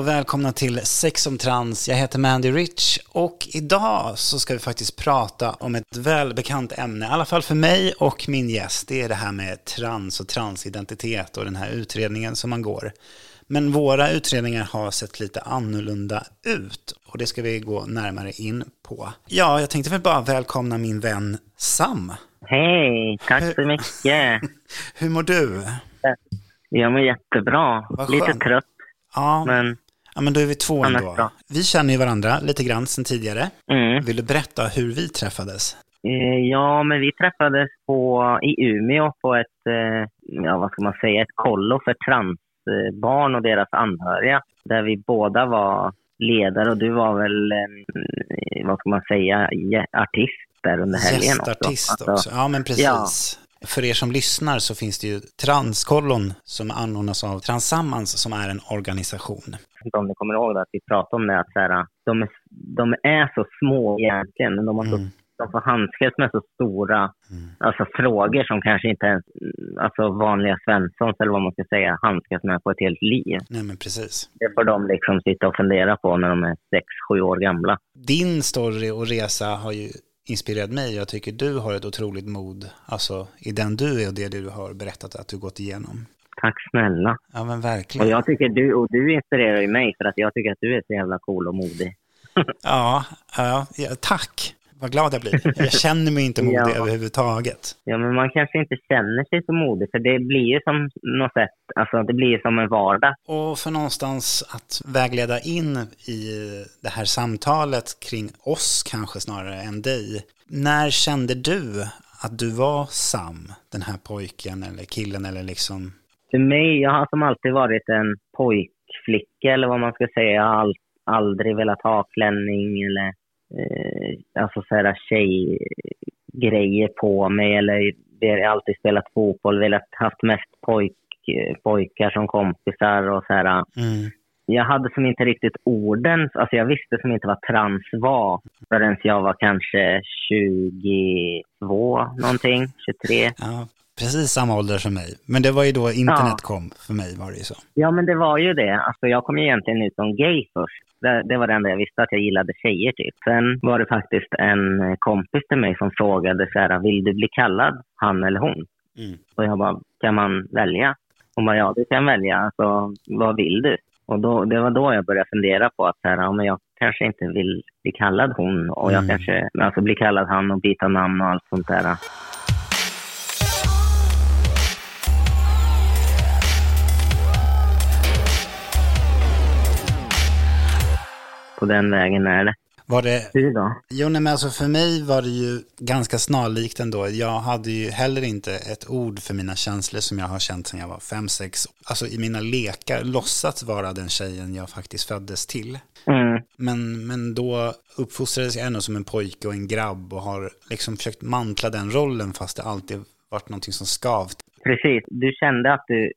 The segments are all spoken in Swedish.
Och välkomna till Sex om trans. Jag heter Mandy Rich och idag så ska vi faktiskt prata om ett välbekant ämne, i alla fall för mig och min gäst. Det är det här med trans och transidentitet och den här utredningen som man går. Men våra utredningar har sett lite annorlunda ut och det ska vi gå närmare in på. Ja, jag tänkte väl bara välkomna min vän Sam. Hej, tack så mycket. Hur mår du? Jag mår jättebra. Lite trött, Ja, men ja men då är vi två ändå. bra. Vi känner ju varandra lite grann sedan tidigare. mm. Vill du berätta hur vi träffades? Eh, Ja, men vi träffades på, i Umeå på ett, eh, ja vad ska man säga, ett kollo för transbarn och deras anhöriga. Där vi båda var ledare och du var väl, eh, vad ska man säga, artist där under helgen också. Gästartist Alltså, också. Ja, men precis. För er som lyssnar så finns det ju Transkollon som anordnas av Transammans som är en organisation. Vet inte om ni kommer ihåg det, att vi pratade om det, att så här, de, är, de är så små egentligen, men de, har så, Mm. de får handskas med så stora Mm. alltså, frågor som kanske inte ens alltså, vanliga Svenssons, eller vad man ska säga, handskas med på ett helt liv. Nej, men precis. Det får de liksom sitta och fundera på när de är sex, sju år gamla. Din story och resa har ju inspirerat mig. Jag tycker du har ett otroligt mod, alltså i den du är och det du har berättat att du gått igenom. Tack snälla. Ja, men Och verkligen. jag tycker du, och du inspirerar ju mig för att jag tycker att du är så jävla cool och modig. Ja, ja, ja, tack. Vad glad jag blir. Jag känner mig inte modig Ja. överhuvudtaget. Ja, men man kanske inte känner sig så modig, för det blir ju som något sätt, alltså det blir ju som en vardag. Och för någonstans att vägleda in i det här samtalet kring oss kanske snarare än dig. När kände du att du var Sam, den här pojken eller killen eller liksom? För mig, jag har som alltid varit en pojkflicka eller vad man ska säga. Jag har aldrig velat ha klänning eller eh, alltså så här tjejgrejer på mig eller jag har alltid spelat fotboll, velat haft mest pojk, pojkar som kompisar och så här. Mm. Jag hade som inte riktigt orden, alltså jag visste som inte vad trans var förrän jag var kanske 22 någonting, 23. Ja, precis samma ålder som mig. Men det var ju då internet kom, för mig var det ju så. Ja, men det var ju det. Alltså, jag kom ju egentligen ut som gay först. Det, det var det enda jag visste, att jag gillade tjejer typ. Sen var det faktiskt en kompis till mig som frågade så här, vill du bli kallad han eller hon? Mm. Och jag bara, kan man välja? Hon bara, ja du kan välja, alltså vad vill du? Och då, det var då jag började fundera på att så här, ja, men jag kanske inte vill bli kallad hon och jag Mm. kanske, alltså bli kallad han och byta namn och allt sånt där. På den vägen är det. Var det Du då? Jo, nej, men alltså för mig var det ju ganska snarlikt ändå. Jag hade ju heller inte ett ord för mina känslor som jag har känt sedan jag var fem, sex. Alltså i mina lekar låtsats vara den tjejen jag faktiskt föddes till. Mm. Men, men då uppfostrades jag ändå som en pojke och en grabb och har liksom försökt mantla den rollen fast det alltid varit någonting som skavt. Precis. Du kände att du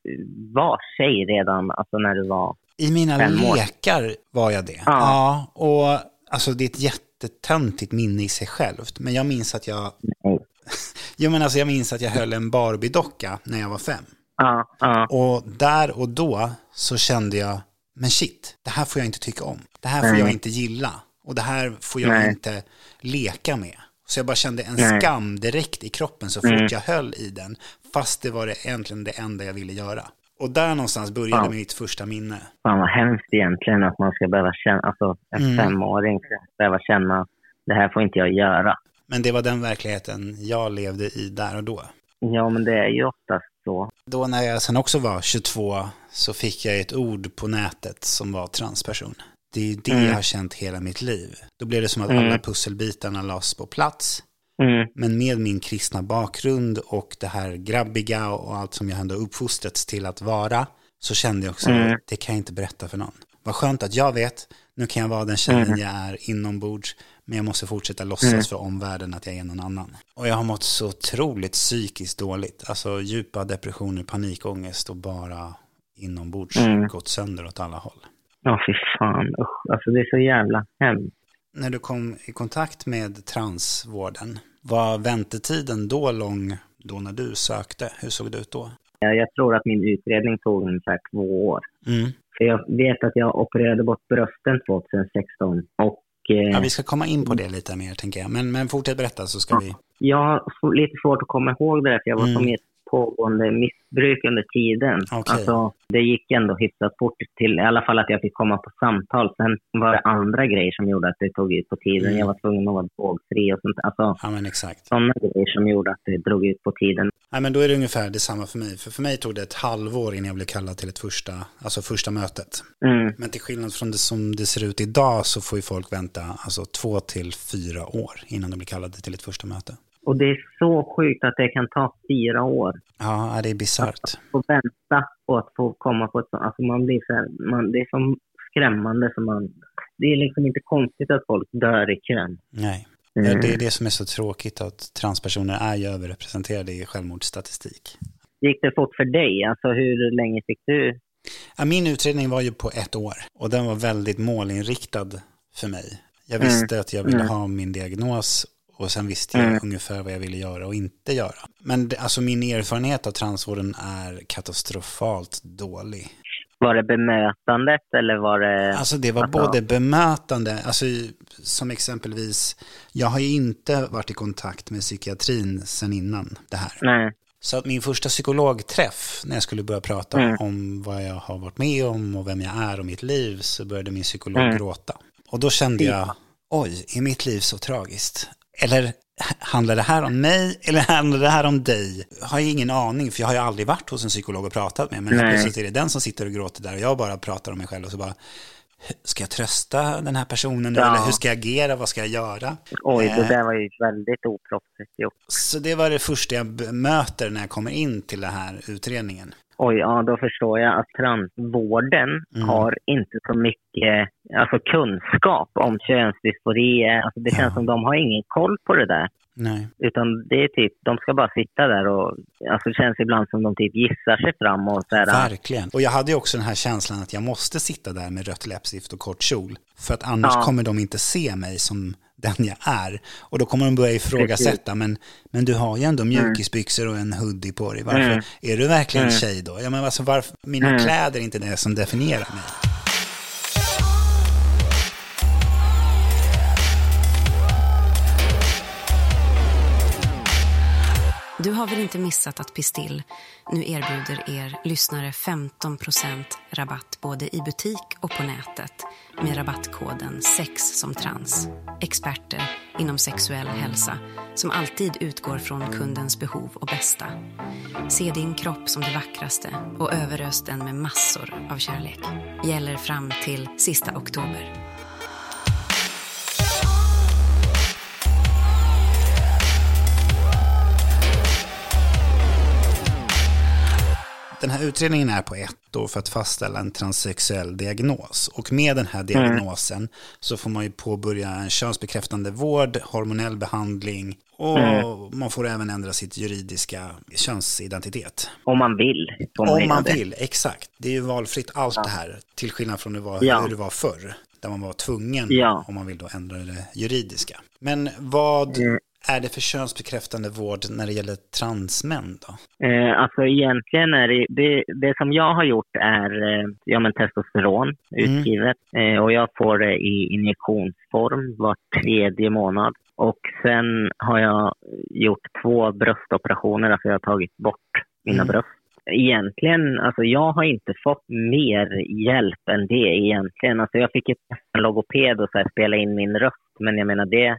var tjej redan, alltså när du var... I mina lekar var jag det. Ja. ja och alltså det är ett jättetöntigt minne i sig självt. Men jag minns att jag Nej. Jo men alltså jag minns att jag höll en Barbie-docka när jag var fem. Ja, ja. Och där och då så kände jag, men shit, det här får jag inte tycka om. Det här får Nej. jag inte gilla. Och det här får jag Nej. inte leka med. Så jag bara kände en Nej. skam direkt i kroppen så fort Mm. jag höll i den. Fast det var det egentligen det enda jag ville göra. Och där någonstans började Ja. mitt första minne. Fan vad hemskt egentligen att man ska behöva känna, alltså en Mm. femåring ska behöva känna det här får inte jag göra. Men det var den verkligheten jag levde i där och då. Ja, men det är ju oftast så. Då när jag sen också var 22 så fick jag ett ord på nätet som var transperson. Det är ju det Mm. jag har känt hela mitt liv. Då blev det som att Mm. alla pusselbitarna lades på plats. Mm. Men med min kristna bakgrund och det här grabbiga och allt som jag ändå uppfostrats till att vara så kände jag också Mm. att det kan jag inte berätta för någon. Vad skönt att jag vet, nu kan jag vara den tjejen Mm. jag är inombords, men jag måste fortsätta låtsas Mm. för omvärlden att jag är någon annan. Och jag har mått så otroligt psykiskt dåligt, alltså djupa depressioner, panikångest och bara inombords Mm. gått sönder åt alla håll. Ja, fy fan. Usch. Alltså det är så jävla hemskt. När du kom i kontakt med transvården, var väntetiden då lång då när du sökte? Hur såg det ut då? Jag, tror att min utredning tog ungefär två år. Mm. För jag vet att jag opererade bort brösten 2016 och... Eh, ja, vi ska komma in på det lite mer, tänker jag. Men, men fortsätt berätta så ska ja, vi... Jag har lite svårt att komma ihåg det där, för jag var mm. så pågående missbruk under tiden. Okay. Alltså, det gick ändå hyfsat fort till, i alla fall att jag fick komma på samtal. Sen var det andra grejer som gjorde att det tog ut på tiden. Mm. Jag var tvungen att vara drogfri och sånt. Alltså, ja, men exakt. Sådana grejer som gjorde att det drog ut på tiden. Nej, men då är det ungefär detsamma för mig. För för mig tog det ett halvår innan jag blev kallad till ett första, alltså första mötet. Mm. Men till skillnad från det som det ser ut idag så får ju folk vänta alltså två till fyra år innan de blir kallade till ett första möte. Och det är så sjukt att det kan ta fyra år. Ja, det är bisarrt. Att få vänta på att få komma på ett sånt. Alltså man blir så här, man, det är så skrämmande som man... Det är liksom inte konstigt att folk dör i kön. Nej. Mm. Det är det som är så tråkigt att transpersoner är ju överrepresenterade i självmordsstatistik. Gick det fort för dig? Alltså hur länge fick du? Ja, min utredning var ju på ett år och den var väldigt målinriktad för mig. Jag visste mm. att jag ville mm. ha min diagnos och sen visste jag mm. ungefär vad jag ville göra och inte göra. Men det, alltså min erfarenhet av transvården är katastrofalt dålig. Var det bemötandet eller var det? Alltså det var både bemötande, alltså som exempelvis, jag har ju inte varit i kontakt med psykiatrin sen innan det här. Nej. Så att min första psykologträff, när jag skulle börja prata mm. om vad jag har varit med om och vem jag är och mitt liv, så började min psykolog mm. gråta. Och då kände jag, oj, är mitt liv så tragiskt? Eller handlar det här om mig eller handlar det här om dig? Jag har ingen aning, för jag har ju aldrig varit hos en psykolog och pratat med. Men plötsligt är det den som sitter och gråter där och jag bara pratar om mig själv och så bara Ska jag trösta den här personen? Ja. Eller hur ska jag agera? Vad ska jag göra? Oj, det eh. där var ju väldigt oproffsigt gjort. Så det var det första jag möter när jag kommer in till den här utredningen. Oj, ja då förstår jag att transvården mm. har inte så mycket alltså, kunskap om könsdysfori. Alltså, det känns ja. som de har ingen koll på det där. Nej. Utan det är typ, de ska bara sitta där och, alltså det känns ibland som de typ gissar sig fram och så här. Verkligen. Och jag hade ju också den här känslan att jag måste sitta där med rött läppstift och kort kjol. För att annars ja. kommer de inte se mig som den jag är. Och då kommer de börja ifrågasätta, men, men du har ju ändå mm. mjukisbyxor och en hoodie på dig. Varför? Mm. Är du verkligen mm. tjej då? Ja, men alltså, varför, mina kläder är inte det som definierar mig. Du har väl inte missat att Pistill nu erbjuder er lyssnare 15% rabatt både i butik och på nätet med rabattkoden SEX som trans. Experter inom sexuell hälsa som alltid utgår från kundens behov och bästa. Se din kropp som det vackraste och överös den med massor av kärlek. Gäller fram till sista oktober. Den här utredningen är på ett år för att fastställa en transsexuell diagnos. Och med den här diagnosen mm. så får man ju påbörja en könsbekräftande vård, hormonell behandling och mm. man får även ändra sitt juridiska könsidentitet. Om man vill. Om man, man vill, exakt. Det är ju valfritt allt ja. det här, till skillnad från det var, ja. hur det var förr. Där man var tvungen, ja. om man vill då ändra det juridiska. Men vad mm är det för könsbekräftande vård när det gäller transmän då? Eh, alltså egentligen är det, det, det, som jag har gjort är eh, ja, men testosteron utgivet mm. eh, och jag får det i injektionsform var tredje månad. Och sen har jag gjort två bröstoperationer, alltså jag har tagit bort mina mm. bröst. Egentligen, alltså jag har inte fått mer hjälp än det egentligen. Alltså jag fick en logoped och så här, spela in min röst, men jag menar det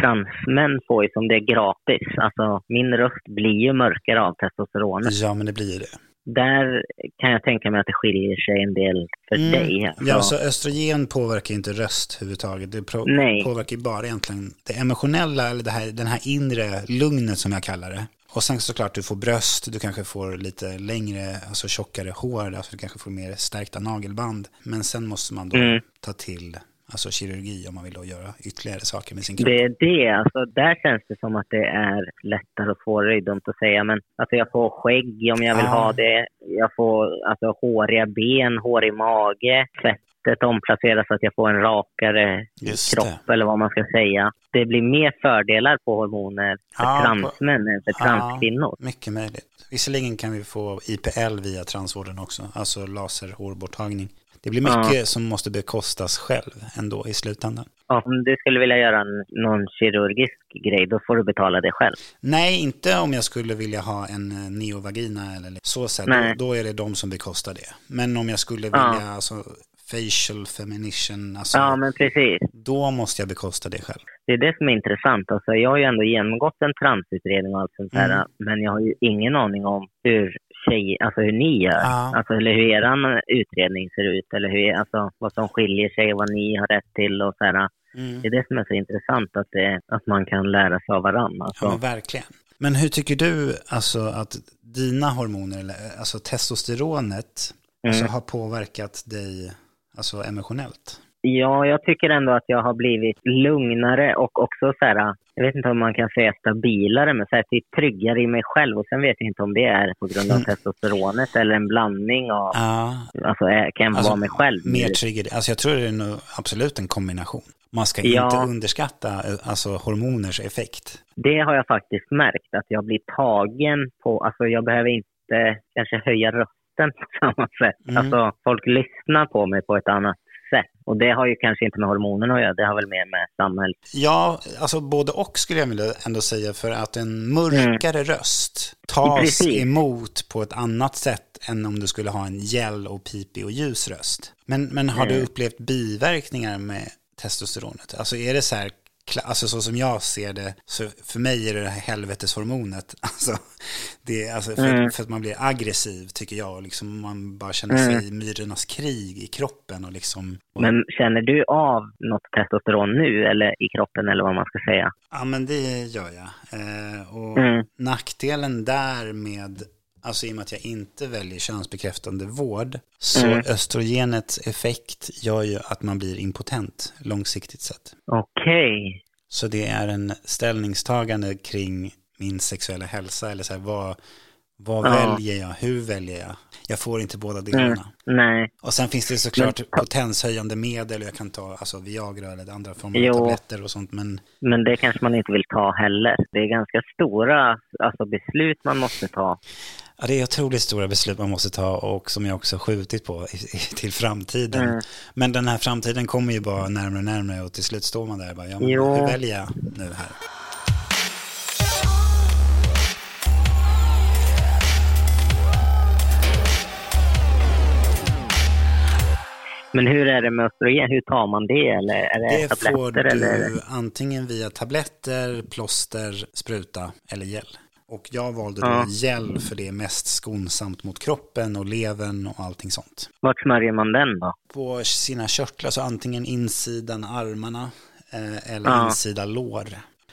transmän får ju som det är gratis. Alltså min röst blir ju mörkare av testosteronet. Ja, men det blir det. Där kan jag tänka mig att det skiljer sig en del för mm. dig. Alltså. Ja, så östrogen påverkar inte röst överhuvudtaget. Det påverkar ju bara egentligen det emotionella, eller det här, den här inre lugnet som jag kallar det. Och sen såklart du får bröst, du kanske får lite längre, alltså tjockare hår, alltså du kanske får mer stärkta nagelband. Men sen måste man då mm. ta till alltså kirurgi om man vill då göra ytterligare saker med sin kropp? Det är det, alltså där känns det som att det är lättare att få det, det är dumt att säga, men alltså jag får skägg om jag vill ah. ha det, jag får alltså håriga ben, hårig mage, fettet omplaceras så att jag får en rakare Just kropp det. eller vad man ska säga. Det blir mer fördelar på hormoner för ah, transmän än för transkvinnor. Mycket möjligt. Visserligen kan vi få IPL via transvården också, alltså laserhårborttagning det blir mycket ja. som måste bekostas själv ändå i slutändan. Ja, om du skulle vilja göra en, någon kirurgisk grej, då får du betala det själv. Nej, inte om jag skulle vilja ha en eh, neovagina eller så sätt. Då, då är det de som bekostar det. Men om jag skulle vilja, ja. alltså, facial femination, alltså, ja, men precis. då måste jag bekosta det själv. Det är det som är intressant. Alltså, jag har ju ändå genomgått en transutredning och allt sånt där, mm. men jag har ju ingen aning om hur tjej, alltså hur ni gör, ja. alltså, eller hur er utredning ser ut, eller hur, alltså, vad som skiljer sig, vad ni har rätt till och så här. Mm. Det är det som är så intressant, att, det, att man kan lära sig av varandra. Alltså. Ja, verkligen. Men hur tycker du alltså, att dina hormoner, alltså testosteronet, mm. alltså, har påverkat dig alltså, emotionellt? Ja, jag tycker ändå att jag har blivit lugnare och också så här, jag vet inte om man kan säga stabilare, men så här, typ tryggare i mig själv. Och sen vet jag inte om det är på grund av mm. testosteronet eller en blandning av, ja. alltså kan jag alltså, vara mig själv. Mer trygger, alltså jag tror det är nog absolut en kombination. Man ska ja. inte underskatta alltså, hormoners effekt. Det har jag faktiskt märkt, att jag blir tagen på, alltså jag behöver inte kanske höja rösten på samma sätt. Mm. Alltså folk lyssnar på mig på ett annat sätt. Och det har ju kanske inte med hormonerna att göra, det har väl mer med samhället. Ja, alltså både och skulle jag vilja ändå säga för att en mörkare mm. röst tas Precis. emot på ett annat sätt än om du skulle ha en gäll och pipig och ljus röst. Men, men har mm. du upplevt biverkningar med testosteronet? Alltså är det så här alltså så som jag ser det, så för mig är det det här helveteshormonet. Alltså, det är alltså för, mm. för, att man blir aggressiv tycker jag, liksom man bara känner sig mm. myrornas krig i kroppen och liksom. Men känner du av något testosteron nu eller i kroppen eller vad man ska säga? Ja men det gör jag. Eh, och mm. nackdelen där med Alltså i och med att jag inte väljer könsbekräftande vård så mm. östrogenets effekt gör ju att man blir impotent långsiktigt sett. Okej. Okay. Så det är en ställningstagande kring min sexuella hälsa eller så här, vad, vad ja. väljer jag, hur väljer jag? Jag får inte båda delarna. Mm. Nej. Och sen finns det såklart men, potenshöjande medel, jag kan ta alltså Viagra eller andra former av tabletter och sånt. Men... men det kanske man inte vill ta heller. Det är ganska stora alltså, beslut man måste ta. Ja, det är otroligt stora beslut man måste ta och som jag också skjutit på till framtiden. Mm. Men den här framtiden kommer ju bara närmare och närmare och till slut står man där och bara, ja, men hur väljer jag nu här? Men hur är det med östrogen? Hur tar man det? Eller är det, det tabletter? får du eller? antingen via tabletter, plåster, spruta eller gel. Och jag valde då ja. gel för det är mest skonsamt mot kroppen och levern och allting sånt. Vart smörjer man den då? På sina körtlar, så antingen insidan armarna eh, eller ja. insida lår.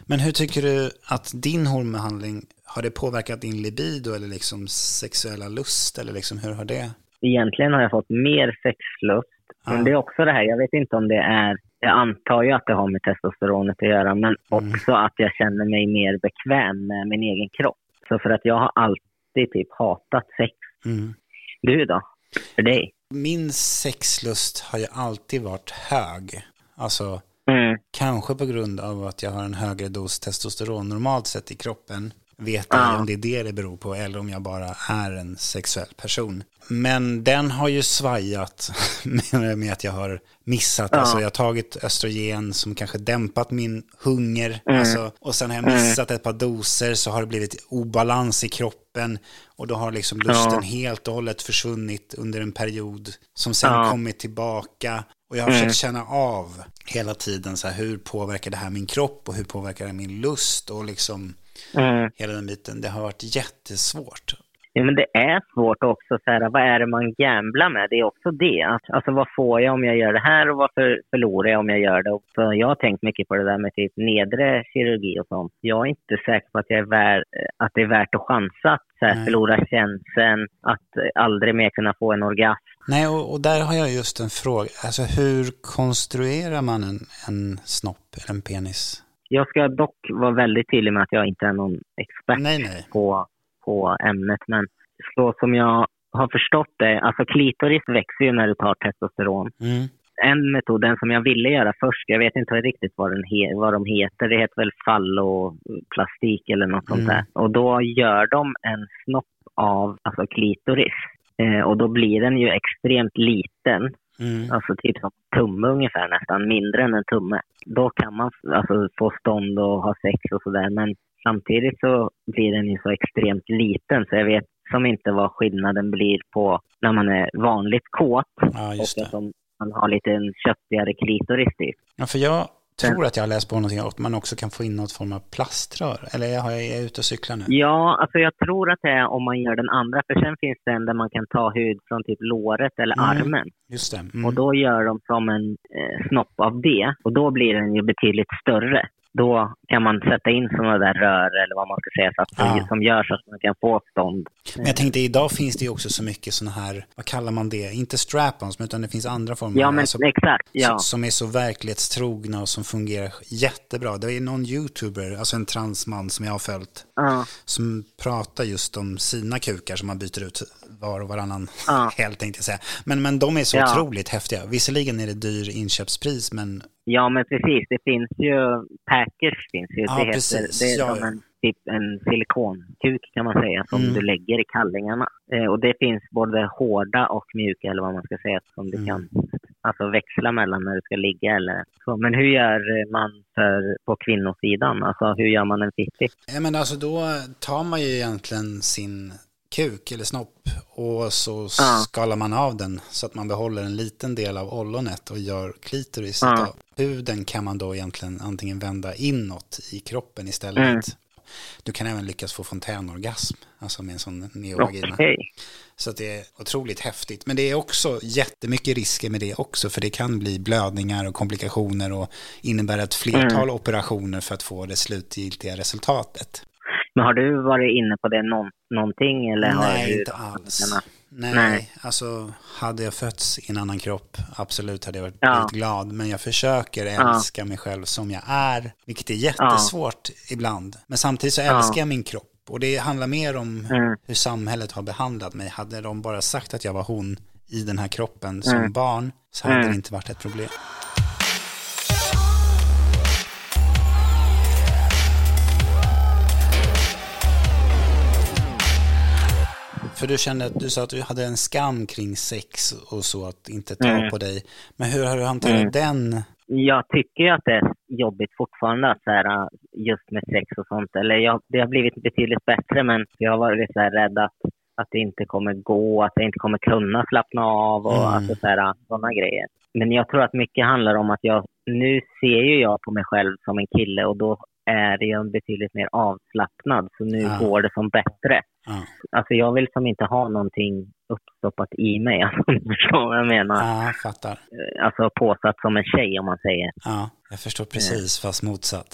Men hur tycker du att din hormonbehandling, har det påverkat din libido eller liksom sexuella lust eller liksom hur har det? Egentligen har jag fått mer sexlust men det är också det här, jag vet inte om det är, jag antar ju att det har med testosteronet att göra, men mm. också att jag känner mig mer bekväm med min egen kropp. Så för att jag har alltid typ hatat sex. Mm. Du då? För dig? Min sexlust har ju alltid varit hög. Alltså, mm. kanske på grund av att jag har en högre dos testosteron normalt sett i kroppen vet ja. om det är det det beror på eller om jag bara är en sexuell person. Men den har ju svajat med att jag har missat, ja. alltså jag har tagit östrogen som kanske dämpat min hunger, mm. alltså, och sen har jag mm. missat ett par doser så har det blivit obalans i kroppen och då har liksom lusten ja. helt och hållet försvunnit under en period som sen ja. kommit tillbaka. Och jag har mm. försökt känna av hela tiden så här, hur påverkar det här min kropp och hur påverkar det min lust och liksom Mm. Hela den biten. Det har varit jättesvårt. Ja, men det är svårt också. Så här, vad är det man gamblar med? Det är också det. Alltså, vad får jag om jag gör det här och vad för, förlorar jag om jag gör det? Och så jag har tänkt mycket på det där med typ nedre kirurgi och sånt. Jag är inte säker på att, jag är vär, att det är värt att chansa att så här, förlora känslan, att aldrig mer kunna få en orgasm. Nej, och, och, där har jag just en fråga. Alltså hur konstruerar man en, en snopp eller en penis? Jag ska dock vara väldigt tydlig med att jag inte är någon expert nej, nej. På, på ämnet. Men så som jag har förstått det, alltså klitoris växer ju när du tar testosteron. Mm. En metod, den som jag ville göra först, jag vet inte riktigt vad, den he, vad de heter, det heter väl falloplastik eller något mm. sånt där. Och då gör de en snopp av alltså klitoris. Eh, och då blir den ju extremt liten Mm. Alltså typ som tumme ungefär nästan, mindre än en tumme. Då kan man alltså, få stånd och ha sex och sådär. Men samtidigt så blir den ju så extremt liten så jag vet som inte vad skillnaden blir på när man är vanligt kåt ja, och att man har lite en köttigare klitoris typ. Ja, för jag tror att jag har läst på någonting att man också kan få in något form av plaströr. Eller är jag ute och cyklar nu? Ja, alltså jag tror att det är om man gör den andra. För sen finns det en där man kan ta hud från typ låret eller mm. armen. Just det. Mm. Och då gör de som en eh, snopp av det. Och då blir den ju betydligt större då kan man sätta in sådana där rör eller vad man ska säga så att, ja. som gör så att man kan få stånd. Men jag tänkte idag finns det ju också så mycket sådana här, vad kallar man det, inte strap-ons utan det finns andra former. Ja men alltså, exakt, ja. Som är så verklighetstrogna och som fungerar jättebra. Det är någon youtuber, alltså en transman som jag har följt, ja. som pratar just om sina kukar som man byter ut var och varannan ja. helg tänkte jag säga. Men, men de är så ja. otroligt häftiga. Visserligen är det dyr inköpspris men Ja, men precis. Det finns ju, Packers finns ju. Ja, det, precis. det är ja, som en, typ en silikonkuk kan man säga, som mm. du lägger i kallingarna. Eh, och det finns både hårda och mjuka, eller vad man ska säga, som du mm. kan alltså växla mellan när du ska ligga eller så. Men hur gör man för, på kvinnosidan? Alltså hur gör man en fitti? Ja, men alltså då tar man ju egentligen sin kuk eller snopp och så ja. skalar man av den så att man behåller en liten del av ollonet och gör klitoris ja. Huden kan man då egentligen antingen vända inåt i kroppen istället. Mm. Du kan även lyckas få fontänorgasm, alltså med en sån neovagina. Okay. Så det är otroligt häftigt. Men det är också jättemycket risker med det också, för det kan bli blödningar och komplikationer och innebära ett flertal mm. operationer för att få det slutgiltiga resultatet. Men har du varit inne på det någon, någonting? Eller Nej, har inte alls. Nej, Nej, alltså hade jag fötts i en annan kropp, absolut hade jag varit ja. glad. Men jag försöker älska ja. mig själv som jag är, vilket är jättesvårt ja. ibland. Men samtidigt så älskar jag min kropp. Och det handlar mer om mm. hur samhället har behandlat mig. Hade de bara sagt att jag var hon i den här kroppen som mm. barn så hade mm. det inte varit ett problem. För du kände att du sa att du hade en skam kring sex och så, att inte ta mm. på dig. Men hur har du hanterat mm. den? Jag tycker ju att det är jobbigt fortfarande att så här, just med sex och sånt. Eller jag, det har blivit betydligt bättre, men jag har varit så här rädd att, att det inte kommer gå, att jag inte kommer kunna slappna av och mm. alltså så här, sådana grejer. Men jag tror att mycket handlar om att jag, nu ser ju jag på mig själv som en kille och då är jag betydligt mer avslappnad. Så nu ja. går det som bättre. Ja. Alltså jag vill som inte ha någonting uppstoppat i mig. Alltså, du förstår vad jag menar? Ja, jag fattar. Eh, alltså påsatt som en tjej om man säger. Ja, jag förstår precis, fast motsatt.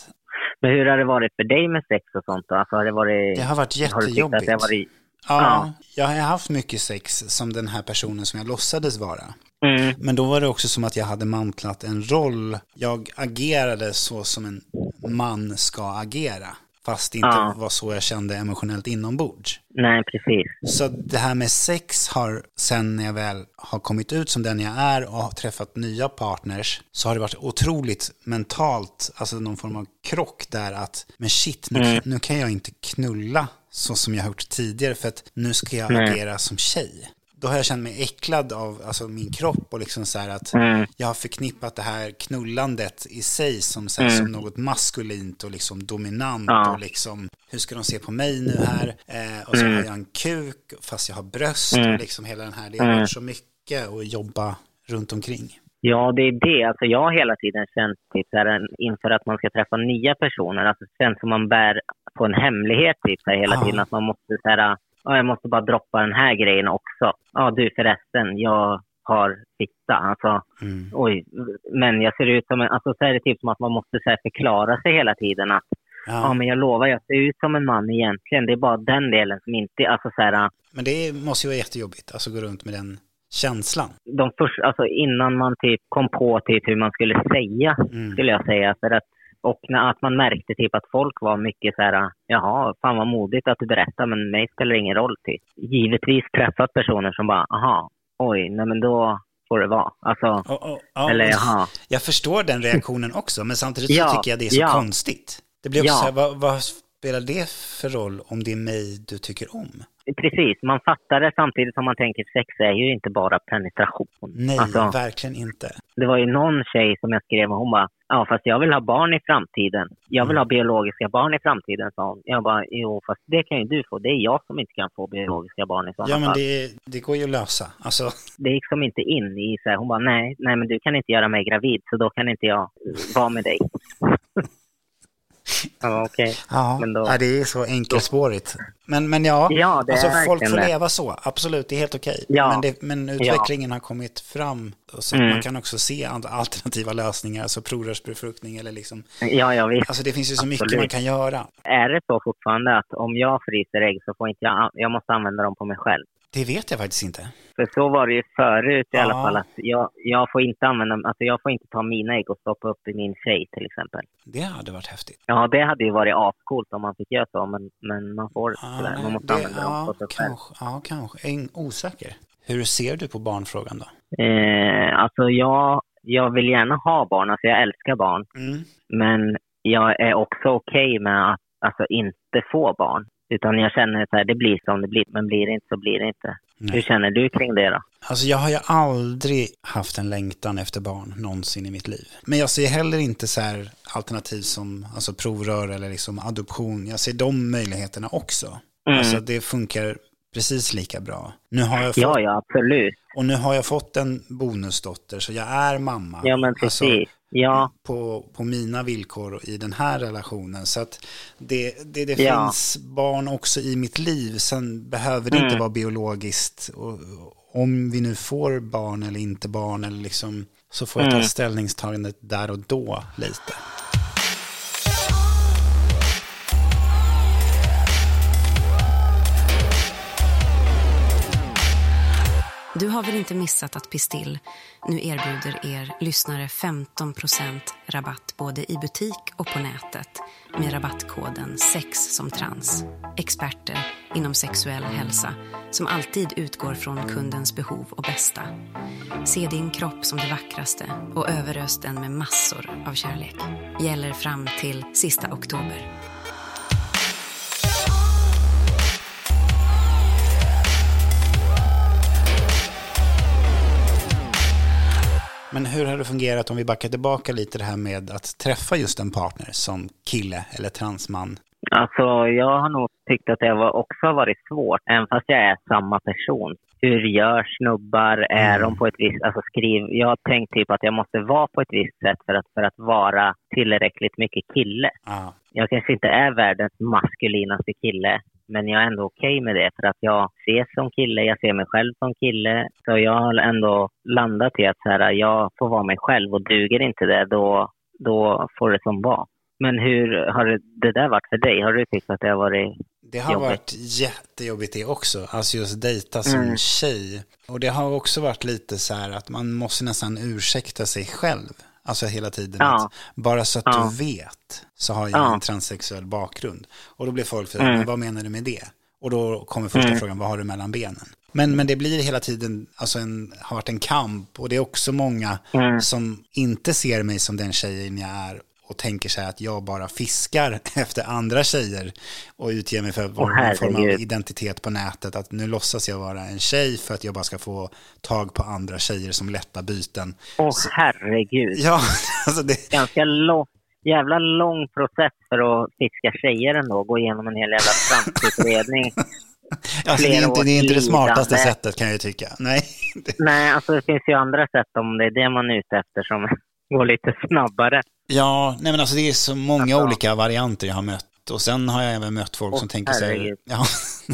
Men hur har det varit för dig med sex och sånt då? Alltså har det varit... Det har varit jättejobbigt. Har det varit... Ja, ja, jag har haft mycket sex som den här personen som jag låtsades vara. Mm. Men då var det också som att jag hade mantlat en roll. Jag agerade så som en man ska agera. Fast det inte ja. var så jag kände emotionellt inombords. Nej, precis. Så det här med sex har, sen när jag väl har kommit ut som den jag är och har träffat nya partners, så har det varit otroligt mentalt, alltså någon form av krock där att, men shit, nu, mm. nu kan jag inte knulla så som jag har gjort tidigare för att nu ska jag Nej. agera som tjej då har jag känt mig äcklad av alltså, min kropp och liksom så här att mm. jag har förknippat det här knullandet i sig som, så här, mm. som något maskulint och liksom dominant ja. och liksom hur ska de se på mig nu här? Eh, och så mm. har jag en kuk fast jag har bröst och mm. liksom hela den här, det har varit mm. så mycket att jobba runt omkring. Ja, det är det. Alltså jag har hela tiden känt typ, här, inför att man ska träffa nya personer, alltså det känns som man bär på en hemlighet typ, här, hela ja. tiden. Att man måste så här, ja, jag måste bara droppa den här grejen också. Ja, du förresten, jag har fitta. Alltså, mm. oj, men jag ser ut som en, alltså så är det typ som att man måste så här, förklara sig hela tiden att ja. ja. men jag lovar, jag ser ut som en man egentligen. Det är bara den delen som inte, alltså så här. Men det måste ju vara jättejobbigt, alltså gå runt med den känslan. De först, alltså innan man typ kom på typ hur man skulle säga, mm. skulle jag säga. För att och när, att man märkte typ att folk var mycket så här, jaha, fan vad modigt att du berättar, men mig spelar det ingen roll typ. Givetvis träffat personer som bara, aha, oj, nej men då får det vara. Alltså, oh, oh, oh, eller jaha. Jag förstår den reaktionen också, men samtidigt så ja, tycker jag det är så ja. konstigt. Det blir också ja. så här, vad, vad, spelar det för roll om det är mig du tycker om? Precis, man fattar det samtidigt som man tänker sex är ju inte bara penetration. Nej, Alltså, verkligen inte. det var ju någon tjej som jag skrev med, hon bara Ja, fast jag vill ha barn i framtiden. Jag vill ha biologiska barn i framtiden, sa hon. Jag bara, jo, fast det kan ju du få. Det är jag som inte kan få biologiska barn i sådana Ja, men fall. det, det går ju att lösa. Alltså, Det gick som inte in i så här, hon bara, nej, nej, men du kan inte göra mig gravid, så då kan inte jag vara med dig. Ja, okej. ja, Men då- nej, det är så enkelspårigt. Men, men ja, Ja, det är alltså, folk får leva så. Absolut, det är helt okej. Ja. Men, det, men utvecklingen har kommit fram. Så Mm. man kan också se alternativa lösningar, alltså provrörsbefruktning eller liksom. Ja, ja, visst. Alltså det finns ju så mycket Absolut. man kan göra. Är det så fortfarande att om jag fryser ägg så får inte jag, jag måste använda dem på mig själv? Det vet jag faktiskt inte. För så var det ju förut i alla Ja. fall. Att jag, jag får inte använda, alltså jag får inte ta mina ägg och stoppa upp i min tjej till exempel. Det hade varit häftigt. Ja, det hade ju varit ascoolt om man fick göra så, men, men man får sådär. nej, Man måste det- använda dem ja, på sig själv. kanske, ja, kanske. Jag är osäker. Hur ser du på barnfrågan då? Eh, alltså jag, jag vill gärna ha barn, alltså jag älskar barn. Mm. Men jag är också okej med att alltså, inte få barn. Utan jag känner att det blir som det blir, men blir det inte så blir det inte. Nej. Hur känner du kring det då? Alltså jag har ju aldrig haft en längtan efter barn någonsin i mitt liv. Men jag ser heller inte så här alternativ som alltså provrör eller liksom adoption. Jag ser de möjligheterna också. Mm. Alltså det funkar precis lika bra. Nu har jag fått, Ja, ja, absolut. Och nu har jag fått en bonusdotter så jag är mamma. Ja, men Alltså, precis. Ja, på, på mina villkor i den här relationen. Så att det, det, det Ja. finns barn också i mitt liv. Sen behöver det inte Mm. vara biologiskt. Och om vi nu får barn eller inte barn eller liksom, så får jag ta Mm. ställningstagandet där och då lite. Du har väl inte missat att Pistill nu erbjuder er lyssnare 15% rabatt både i butik och på nätet med rabattkoden SEX som trans. Experter inom sexuell hälsa som alltid utgår från kundens behov och bästa. Se din kropp som det vackraste och överös den med massor av kärlek. Gäller fram till sista oktober. Men hur har det fungerat om vi backar tillbaka lite det här med att träffa just en partner som kille eller transman? alltså jag har nog tyckt att det var, också har varit svårt, även fast jag är samma person. Hur gör snubbar? Är Mm. de på ett visst... Alltså skriv... Jag har tänkt typ att jag måste vara på ett visst sätt för att, för att vara tillräckligt mycket kille. Ja, jag kanske inte är världens maskulinaste kille, men jag är ändå okej med det för att jag ses som kille, jag ser mig själv som kille. Så jag har ändå landat i att så här, jag får vara mig själv och duger inte det, då, då får det som vara. Men hur har det, det där varit för dig? Har du tyckt att det har varit... Det har Jobbigt. varit jättejobbigt det också, alltså just dejta som Mm. tjej. Och det har också varit lite så här att man måste nästan ursäkta sig själv. Alltså hela tiden. Ja. Att bara så att Ja. du vet så har jag Ja. en transsexuell bakgrund. Och då blir folk för Mm. men vad menar du med det? Och då kommer första Mm. frågan, vad har du mellan benen? Men, men det blir hela tiden, alltså en, har varit en kamp. Och det är också många Mm. som inte ser mig som den tjejen jag är och tänker sig att jag bara fiskar efter andra tjejer och utger mig för Åh, någon form av identitet på nätet. Att nu låtsas jag vara en tjej för att jag bara ska få tag på andra tjejer som lätta byten. Åh herregud! Ja, alltså det, Ganska lång, jävla lång process för att fiska tjejer ändå, gå igenom en hel jävla transutredning. alltså det, är inte, det är inte det smartaste lidande. sättet kan jag tycka. Nej, Nej, alltså det finns ju andra sätt om det är det man är ute efter som går lite snabbare. Ja, nej men alltså det är så många olika varianter jag har mött. Och sen har jag även mött folk Åh, som tänker så här, ja,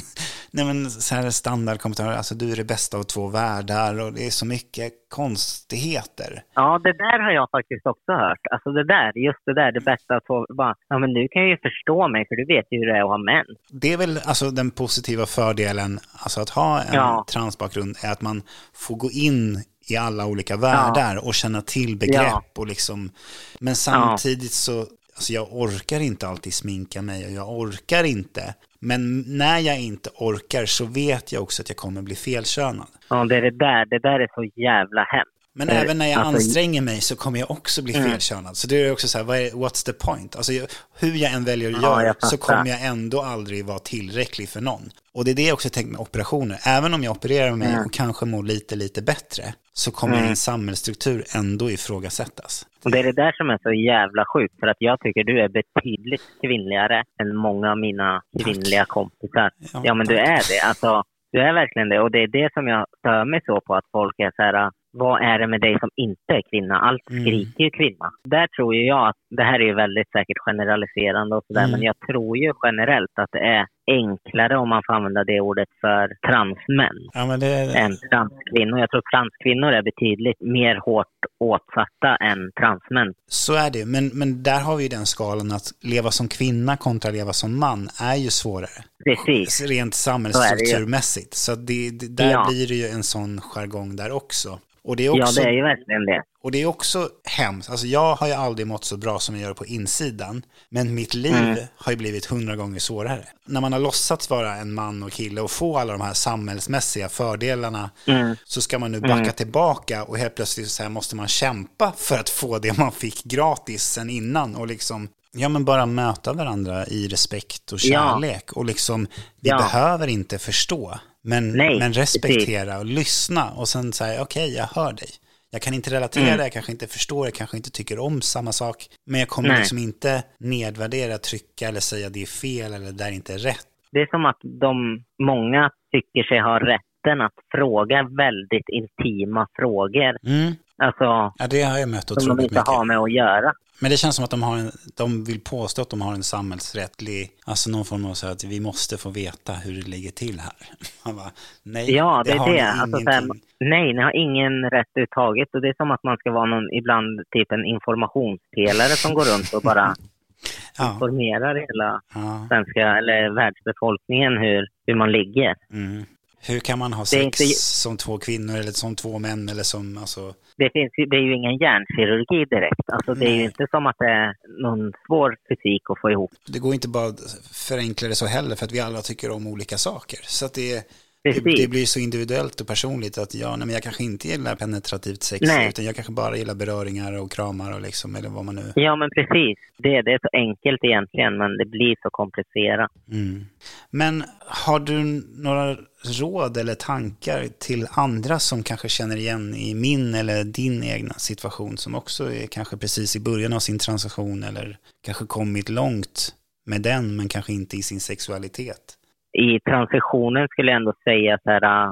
nej men så här standardkommentarer, alltså du är det bästa av två världar och det är så mycket konstigheter. Ja, det där har jag faktiskt också hört. Alltså det där, just det där, det bästa att få, bara, ja men du kan ju förstå mig för du vet ju hur det är att ha män. Det är väl alltså den positiva fördelen, alltså att ha en Ja. transbakgrund, är att man får gå in i alla olika världar och känna till begrepp Ja. och liksom, men samtidigt så, alltså jag orkar inte alltid sminka mig och jag orkar inte, men när jag inte orkar så vet jag också att jag kommer bli felkönad. Ja, det är det där, det där är så jävla hemskt. Men Eh, även när jag alltså- anstränger mig så kommer jag också bli felkönad. Så det är också så här, är, what's the point? Alltså hur jag än väljer att göra så kommer jag ändå aldrig vara tillräcklig för någon. Och det är det jag också tänkt med operationer. Även om jag opererar mig Mm. och kanske mår lite, lite bättre så kommer min samhällsstruktur ändå ifrågasättas. Och det är det där som är så jävla sjukt, för att jag tycker du är betydligt kvinnligare än många av mina kvinnliga kompisar. Ja, Ja, men du tack. är det. Alltså, du är verkligen det. Och det är det som jag stör mig så på, att folk är så här, vad är det med dig som inte är kvinna? Allt Mm. skriker ju kvinna. Där tror ju jag att, det här är ju väldigt säkert generaliserande och sådär, Mm. men jag tror ju generellt att det är enklare om man får använda det ordet för transmän Ja, det, än transkvinnor. Jag tror transkvinnor är betydligt mer hårt åtsatta än transmän. Så är det, men, men där har vi ju den skalan att leva som kvinna kontra leva som man är ju svårare. Precis. Rent är samhällsstrukturmässigt. Så det, det, där Ja. blir det ju en sån jargong där också. Och det är Ja, också, det är ju verkligen det. och det är också hemskt. Alltså jag har ju aldrig mått så bra som jag gör på insidan. Men mitt liv Mm. har ju blivit hundra gånger svårare. När man har låtsats vara en man och kille och få alla de här samhällsmässiga fördelarna Mm. så ska man nu backa tillbaka och helt plötsligt så här måste man kämpa för att få det man fick gratis sen innan och liksom Ja men bara möta varandra i respekt och Ja. kärlek och liksom vi Ja. behöver inte förstå men, Nej, men respektera och lyssna och sen säga okej jag hör dig. Jag kan inte relatera, Mm. jag kanske inte förstår, jag kanske inte tycker om samma sak men jag kommer Nej. liksom inte nedvärdera, trycka eller säga det är fel eller det där är inte rätt. Det är som att de, många tycker sig ha rätten att fråga väldigt intima frågor. Mm. Alltså, Ja det har jag mött som de otroligt inte mycket. har med att göra. Men det känns som att de, har en, de vill påstå att de har en samhällsrättlig, alltså någon form av så att vi måste få veta hur det ligger till här. Man bara, nej, Ja, det, har är det. Alltså, så här, nej, ni har ingen rätt överhuvudtaget. Och det är som att man ska vara någon, ibland typ en informationspelare som går runt och bara ja, informerar hela ja, svenska eller världsbefolkningen hur, hur man ligger. mm. Hur kan man ha är sex inte- som två kvinnor eller som två män eller som, alltså, Det, finns, det är ju ingen hjärnkirurgi direkt. Alltså, det är ju inte som att det är någon svår fysik att få ihop. det går inte bara att förenkla det så heller för att vi alla tycker om olika saker. Så att det, det, Precis. det blir så individuellt och personligt att ja, nej, men jag kanske inte gillar penetrativt sex Nej. utan jag kanske bara gillar beröringar och kramar och liksom, eller vad man nu... Ja, men precis. Det, det är så enkelt egentligen, men det blir så komplicerat. Mm. Men har du några råd eller tankar till andra som kanske känner igen i min eller din egna situation som också är kanske precis i början av sin transaktion eller kanske kommit långt med den men kanske inte i sin sexualitet? I transitionen skulle jag ändå säga så här, äh,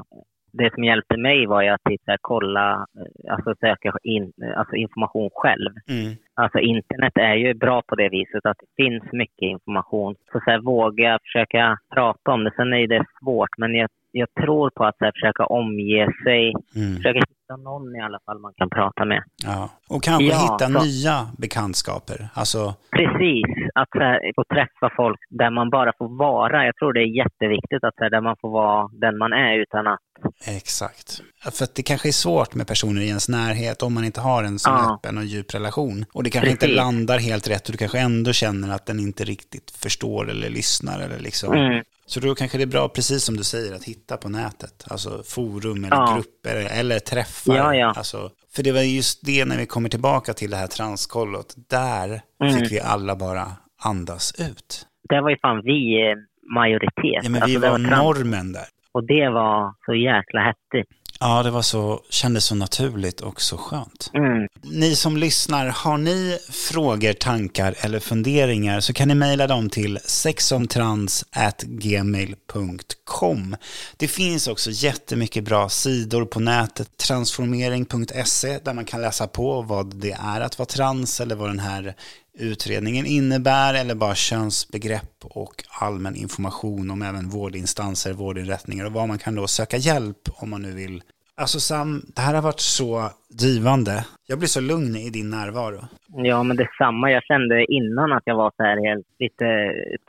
det som hjälpte mig var ju att typ så här, kolla, äh, alltså söka in, alltså information själv. Mm. Alltså internet är ju bra på det viset att det finns mycket information. Så, så här, våga försöka prata om det. Sen är det svårt, men jag, jag tror på att så här, försöka omge sig, Mm. försöka hitta någon i alla fall man kan prata med. Ja. Och kanske Ja, hitta så- nya bekantskaper. Alltså, Precis, att så här, få träffa folk där man bara får vara. Jag tror det är jätteviktigt att så här, där man får vara den man är utan att... Exakt. För att det kanske är svårt med personer i ens närhet om man inte har en sån Ja. öppen och djup relation. Och det kanske inte Precis. landar helt rätt och du kanske ändå känner att den inte riktigt förstår eller lyssnar eller liksom. Mm. Så då kanske det är bra, precis som du säger, att hitta på nätet. Alltså forum eller Ja. grupper eller träffar. Ja, ja. Alltså, för det var just det när vi kommer tillbaka till det här transkollot. Där Mm. fick vi alla bara andas ut. Det var ju fan vi eh, majoritet. Ja, men vi Alltså, det var trans- normen där. Och det var så jäkla häftigt. Ja, det var så, kändes så naturligt och så skönt. Mm. Ni som lyssnar, har ni frågor, tankar eller funderingar så kan ni mejla dem till sexomtrans@gmail.com. Det finns också jättemycket bra sidor på nätet, transformering.se, där man kan läsa på vad det är att vara trans eller vad den här utredningen innebär eller bara könsbegrepp och allmän information om även vårdinstanser, vårdinrättningar och var man kan då söka hjälp om man nu vill Alltså Sam, det här har varit så givande. Jag blir så lugn i din närvaro. Ja, men detsamma. Jag kände innan att jag var så här helt lite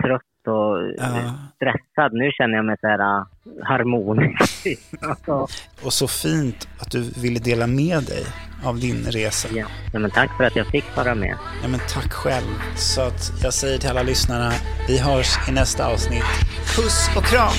trött och eh, Ja. stressad. Nu känner jag mig så här äh, harmonisk. alltså, Och så fint att du ville dela med dig av din resa. ja. ja, men tack för att jag fick vara med. Ja, men tack själv. Så att jag säger till alla lyssnarna, vi hörs i nästa avsnitt. Puss och kram!